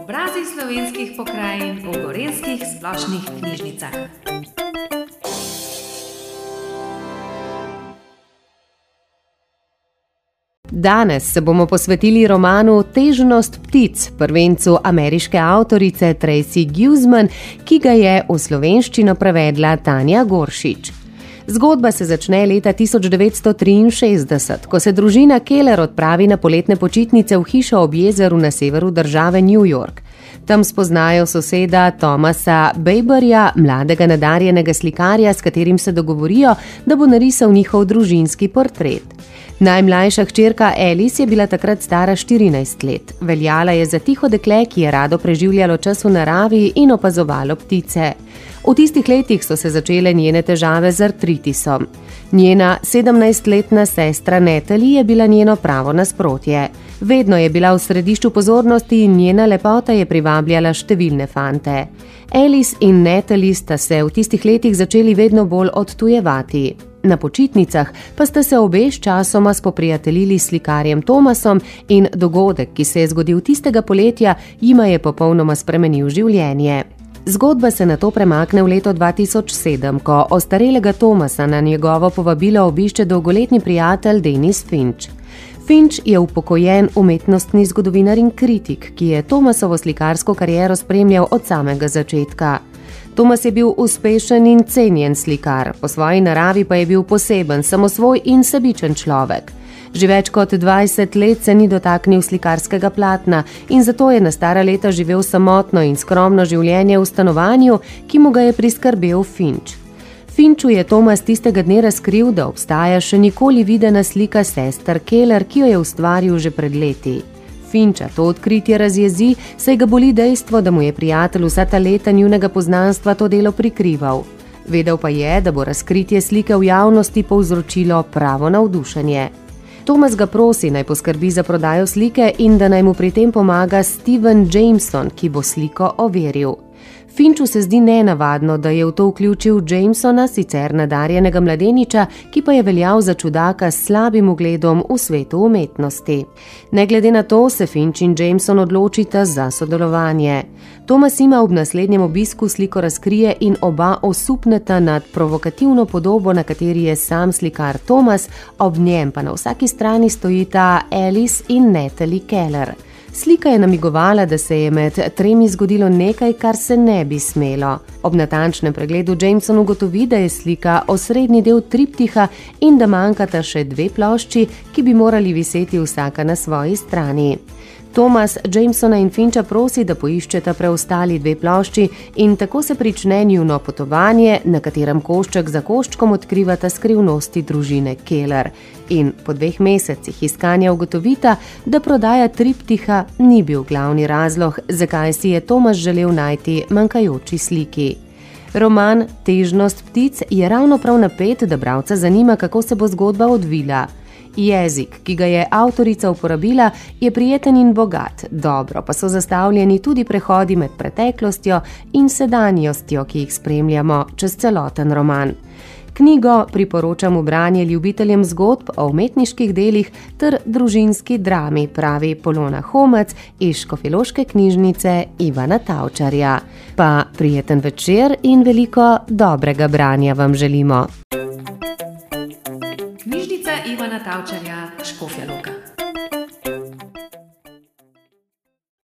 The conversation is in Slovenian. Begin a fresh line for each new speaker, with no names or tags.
Obrazi slovenskih pokrajin v gorenskih splošnih knjižnicah. Danes se bomo posvetili romanu Težnost ptic, prvencu ameriške avtorice Tracy Guzman, ki ga je v slovenščino prevedla Tanja Goršič. Zgodba se začne leta 1963, ko se družina Keller odpravi na poletne počitnice v hišo ob jezeru na severu države New York. Tam spoznajo soseda Tomasa Bejberja, mladega nadarjenega slikarja, s katerim se dogovorijo, da bo narisal njihov družinski portret. Najmlajša hčerka Alice je bila takrat stara 14 let. Veljala je za tiho dekle, ki je rado preživljalo čas v naravi in opazovalo ptice. V tistih letih so se začele njene težave z artritisom. Njena 17-letna sestra Netali je bila njeno pravo nasprotje. Vedno je bila v središču pozornosti in njena lepota je privabljala številne fante. Alice in Natalie sta se v tistih letih začeli vedno bolj odtujevati. Na počitnicah pa sta se obe s časoma spoprijateljili s slikarjem Tomasom in dogodek, ki se je zgodil tistega poletja, jima je popolnoma spremenil življenje. Zgodba se na to premakne v leto 2007, ko ostarelega Tomasa na njegovo povabilo obišče dolgoletni prijatelj Denis Finch. Finch je upokojen umetnostni zgodovinar in kritik, ki je Tomasovo slikarsko kariero spremljal od samega začetka. Tomas je bil uspešen in cenjen slikar, po svoji naravi pa je bil poseben, samosvoj in sebičen človek. Že več kot 20 let se ni dotaknil slikarskega platna in zato je na stara leta živel samotno in skromno življenje v stanovanju, ki mu ga je priskrbel Finch. Finču je Tomas tistega dne razkril, da obstaja še nikoli videna slika sester Keller, ki jo je ustvaril že pred leti. Finča to odkritje razjezi, saj ga boli dejstvo, da mu je prijatelj vsa ta leta njunega poznanstva to delo prikrival. Vedel pa je, da bo razkritje slike v javnosti povzročilo pravo navdušenje. Tomas ga prosi naj poskrbi za prodajo slike in da naj mu pri tem pomaga Steven Jameson, ki bo sliko overil. Finču se zdi nenavadno, da je v to vključil Jamesona, sicer nadarjenega mladeniča, ki pa je veljal za čudaka s slabim ugledom v svetu umetnosti. Ne glede na to, se Finč in Jameson odločita za sodelovanje. Tomas ima ob naslednjem obisku sliko razkrije in oba osupneta nad provokativno podobo, na kateri je sam slikar Tomas, ob njem pa na vsaki strani stojita Alice in Natalie Keller. Slika je namigovala, da se je med tremi zgodilo nekaj, kar se ne bi smelo. Ob natančnem pregledu Jameson ugotovi, da je slika osrednji del triptiha in da manjkata še dve plošči, ki bi morali viseti vsaka na svoji strani. Tomas Jamesona in Finča prosi, da poiščeta preostali dve plošči in tako se prične njuno potovanje, na katerem košček za koščkom odkrivata skrivnosti družine Keller. In po dveh mesecih iskanja ugotovita, da prodaja triptiha ni bil glavni razlog, zakaj si je Tomas želel najti manjkajoči sliki. Roman Težnost ptic je ravno prav napet, da bralca zanima, kako se bo zgodba odvila. Jezik, ki ga je avtorica uporabila, je prijeten in bogat, dobro pa so zastavljeni tudi prehodi med preteklostjo in sedanjostjo, ki jih spremljamo čez celoten roman. Knjigo priporočam v branje ljubiteljem zgodb o umetniških delih ter družinski drami, pravi Polona Homac iz Škofiloške knjižnice Ivana Tavčarja. Pa prijeten večer in veliko dobrega branja vam želimo. Ivana Tavčarja, Škofja Loka.